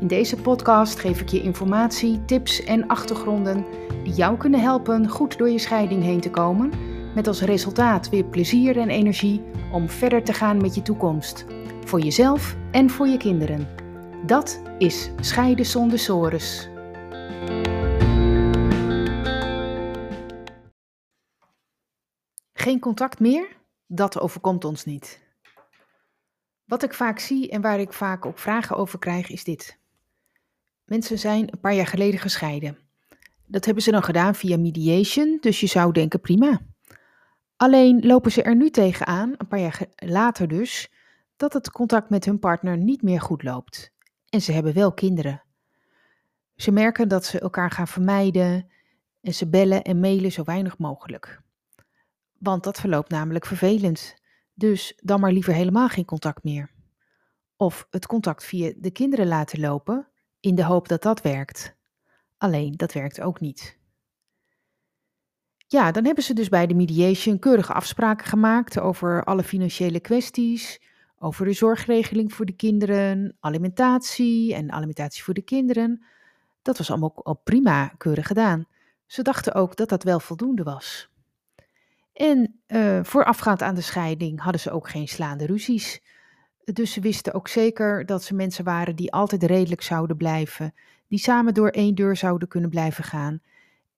In deze podcast geef ik je informatie, tips en achtergronden die jou kunnen helpen goed door je scheiding heen te komen, met als resultaat weer plezier en energie om verder te gaan met je toekomst, voor jezelf en voor je kinderen. Dat is Scheiden zonder sores. Geen contact meer? Dat overkomt ons niet. Wat ik vaak zie en waar ik vaak ook vragen over krijg, is dit. Mensen zijn een paar jaar geleden gescheiden. Dat hebben ze dan gedaan via mediation, dus je zou denken prima. Alleen lopen ze er nu tegenaan, een paar jaar later dus, dat het contact met hun partner niet meer goed loopt. En ze hebben wel kinderen. Ze merken dat ze elkaar gaan vermijden en ze bellen en mailen zo weinig mogelijk. Want dat verloopt namelijk vervelend. Dus dan maar liever helemaal geen contact meer. Of het contact via de kinderen laten lopen in de hoop dat dat werkt. Alleen dat werkt ook niet. Ja, dan hebben ze dus bij de mediation keurige afspraken gemaakt over alle financiële kwesties, over de zorgregeling voor de kinderen, alimentatie en alimentatie voor de kinderen. Dat was allemaal al prima, keurig gedaan. Ze dachten ook dat dat wel voldoende was. En uh, voorafgaand aan de scheiding hadden ze ook geen slaande ruzies. Dus ze wisten ook zeker dat ze mensen waren die altijd redelijk zouden blijven, die samen door één deur zouden kunnen blijven gaan.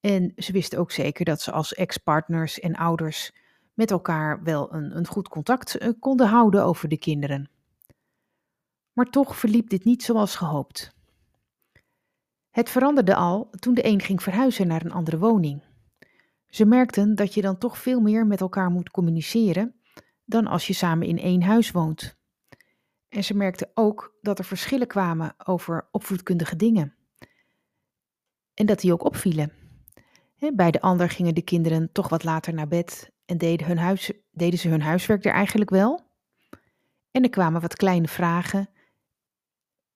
En ze wisten ook zeker dat ze als ex-partners en ouders met elkaar wel een, een goed contact eh, konden houden over de kinderen. Maar toch verliep dit niet zoals gehoopt. Het veranderde al toen de een ging verhuizen naar een andere woning. Ze merkten dat je dan toch veel meer met elkaar moet communiceren dan als je samen in één huis woont. En ze merkten ook dat er verschillen kwamen over opvoedkundige dingen. En dat die ook opvielen. Bij de ander gingen de kinderen toch wat later naar bed en deden, hun huis, deden ze hun huiswerk er eigenlijk wel. En er kwamen wat kleine vragen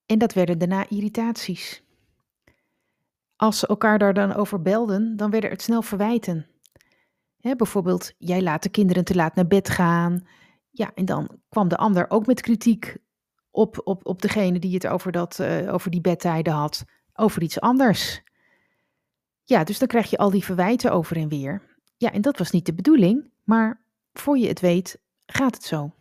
en dat werden daarna irritaties. Als ze elkaar daar dan over belden, dan werden het snel verwijten. bijvoorbeeld, jij laat de kinderen te laat naar bed gaan. Ja, en dan kwam de ander ook met kritiek op, op, op degene die het over, dat, uh, over die bedtijden had, over iets anders. Ja, dus dan krijg je al die verwijten over en weer. Ja, en dat was niet de bedoeling, maar voor je het weet, gaat het zo.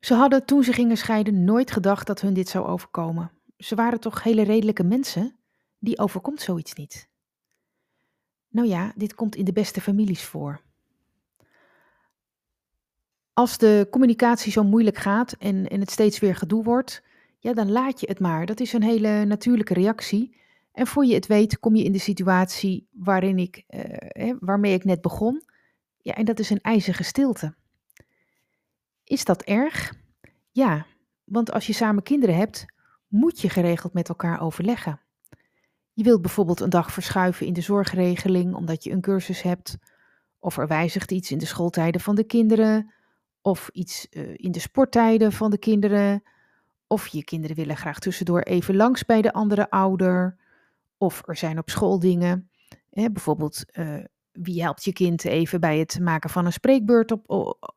Ze hadden toen ze gingen scheiden nooit gedacht dat hun dit zou overkomen. Ze waren toch hele redelijke mensen? Die overkomt zoiets niet. Nou ja, dit komt in de beste families voor. Als de communicatie zo moeilijk gaat en, en het steeds weer gedoe wordt, ja, dan laat je het maar. Dat is een hele natuurlijke reactie. En voor je het weet, kom je in de situatie waarin ik, eh, waarmee ik net begon. Ja, en dat is een ijzige stilte. Is dat erg? Ja, want als je samen kinderen hebt, moet je geregeld met elkaar overleggen. Je wilt bijvoorbeeld een dag verschuiven in de zorgregeling omdat je een cursus hebt, of er wijzigt iets in de schooltijden van de kinderen, of iets uh, in de sporttijden van de kinderen, of je kinderen willen graag tussendoor even langs bij de andere ouder, of er zijn op school dingen, hè, bijvoorbeeld uh, wie helpt je kind even bij het maken van een spreekbeurt op,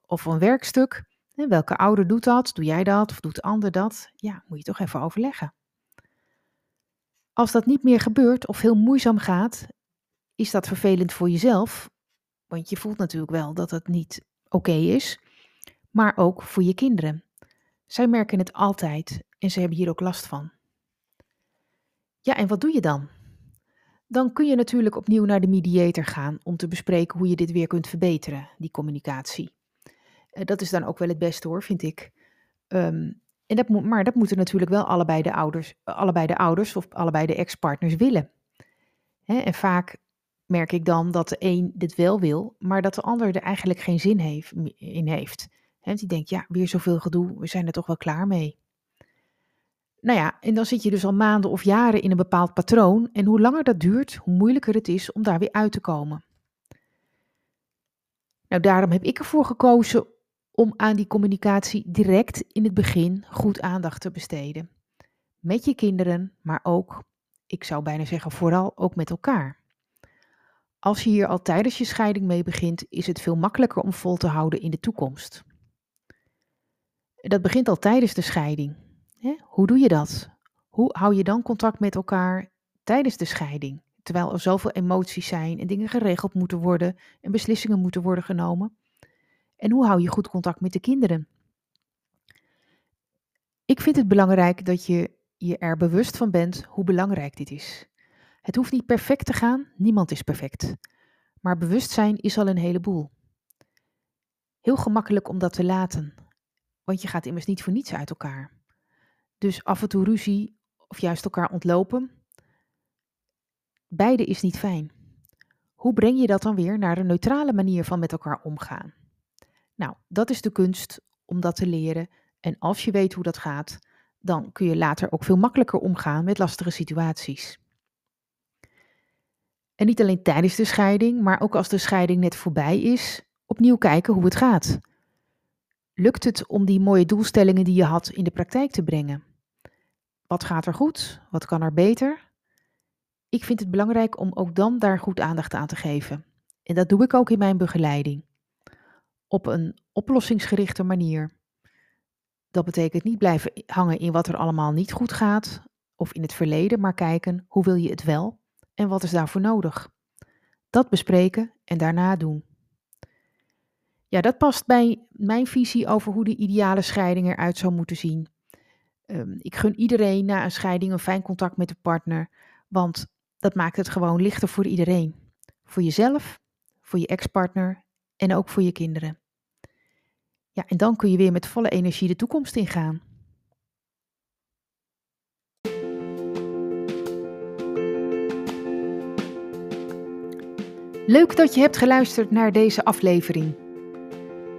of een werkstuk. Hè, welke ouder doet dat? Doe jij dat of doet de ander dat? Ja, moet je toch even overleggen. Als dat niet meer gebeurt of heel moeizaam gaat, is dat vervelend voor jezelf, want je voelt natuurlijk wel dat het niet oké is maar ook voor je kinderen. Zij merken het altijd en ze hebben hier ook last van. Ja, en wat doe je dan? Dan kun je natuurlijk opnieuw naar de mediator gaan om te bespreken hoe je dit weer kunt verbeteren, die communicatie. Eh, dat is dan ook wel het beste hoor, vind ik. Um, en dat moet, maar dat moeten natuurlijk wel allebei de ouders, allebei de ouders of allebei de ex-partners willen. en vaak merk ik dan dat de een dit wel wil, maar dat de ander er eigenlijk geen zin heeft, in heeft. En die denkt, ja, weer zoveel gedoe, we zijn er toch wel klaar mee. Nou ja, en dan zit je dus al maanden of jaren in een bepaald patroon. En hoe langer dat duurt, hoe moeilijker het is om daar weer uit te komen. Nou, daarom heb ik ervoor gekozen om aan die communicatie direct in het begin goed aandacht te besteden. Met je kinderen, maar ook, ik zou bijna zeggen, vooral ook met elkaar. Als je hier al tijdens je scheiding mee begint, is het veel makkelijker om vol te houden in de toekomst. Dat begint al tijdens de scheiding. Hoe doe je dat? Hoe hou je dan contact met elkaar tijdens de scheiding? Terwijl er zoveel emoties zijn en dingen geregeld moeten worden en beslissingen moeten worden genomen. En hoe hou je goed contact met de kinderen? Ik vind het belangrijk dat je je er bewust van bent hoe belangrijk dit is. Het hoeft niet perfect te gaan, niemand is perfect. Maar bewustzijn is al een heleboel. Heel gemakkelijk om dat te laten, want je gaat immers niet voor niets uit elkaar. Dus af en toe ruzie of juist elkaar ontlopen, beide is niet fijn. Hoe breng je dat dan weer naar een neutrale manier van met elkaar omgaan? Nou, dat is de kunst om dat te leren. En als je weet hoe dat gaat, dan kun je later ook veel makkelijker omgaan met lastige situaties. En niet alleen tijdens de scheiding, maar ook als de scheiding net voorbij is, opnieuw kijken hoe het gaat. Lukt het om die mooie doelstellingen die je had in de praktijk te brengen? Wat gaat er goed? Wat kan er beter? Ik vind het belangrijk om ook dan daar goed aandacht aan te geven. En dat doe ik ook in mijn begeleiding. Op een oplossingsgerichte manier. Dat betekent niet blijven hangen in wat er allemaal niet goed gaat of in het verleden, maar kijken hoe wil je het wel en wat is daarvoor nodig. Dat bespreken en daarna doen. Ja, dat past bij mijn visie over hoe de ideale scheiding eruit zou moeten zien. Um, ik gun iedereen na een scheiding een fijn contact met de partner, want dat maakt het gewoon lichter voor iedereen. Voor jezelf, voor je ex-partner en ook voor je kinderen. Ja, en dan kun je weer met volle energie de toekomst ingaan. Leuk dat je hebt geluisterd naar deze aflevering.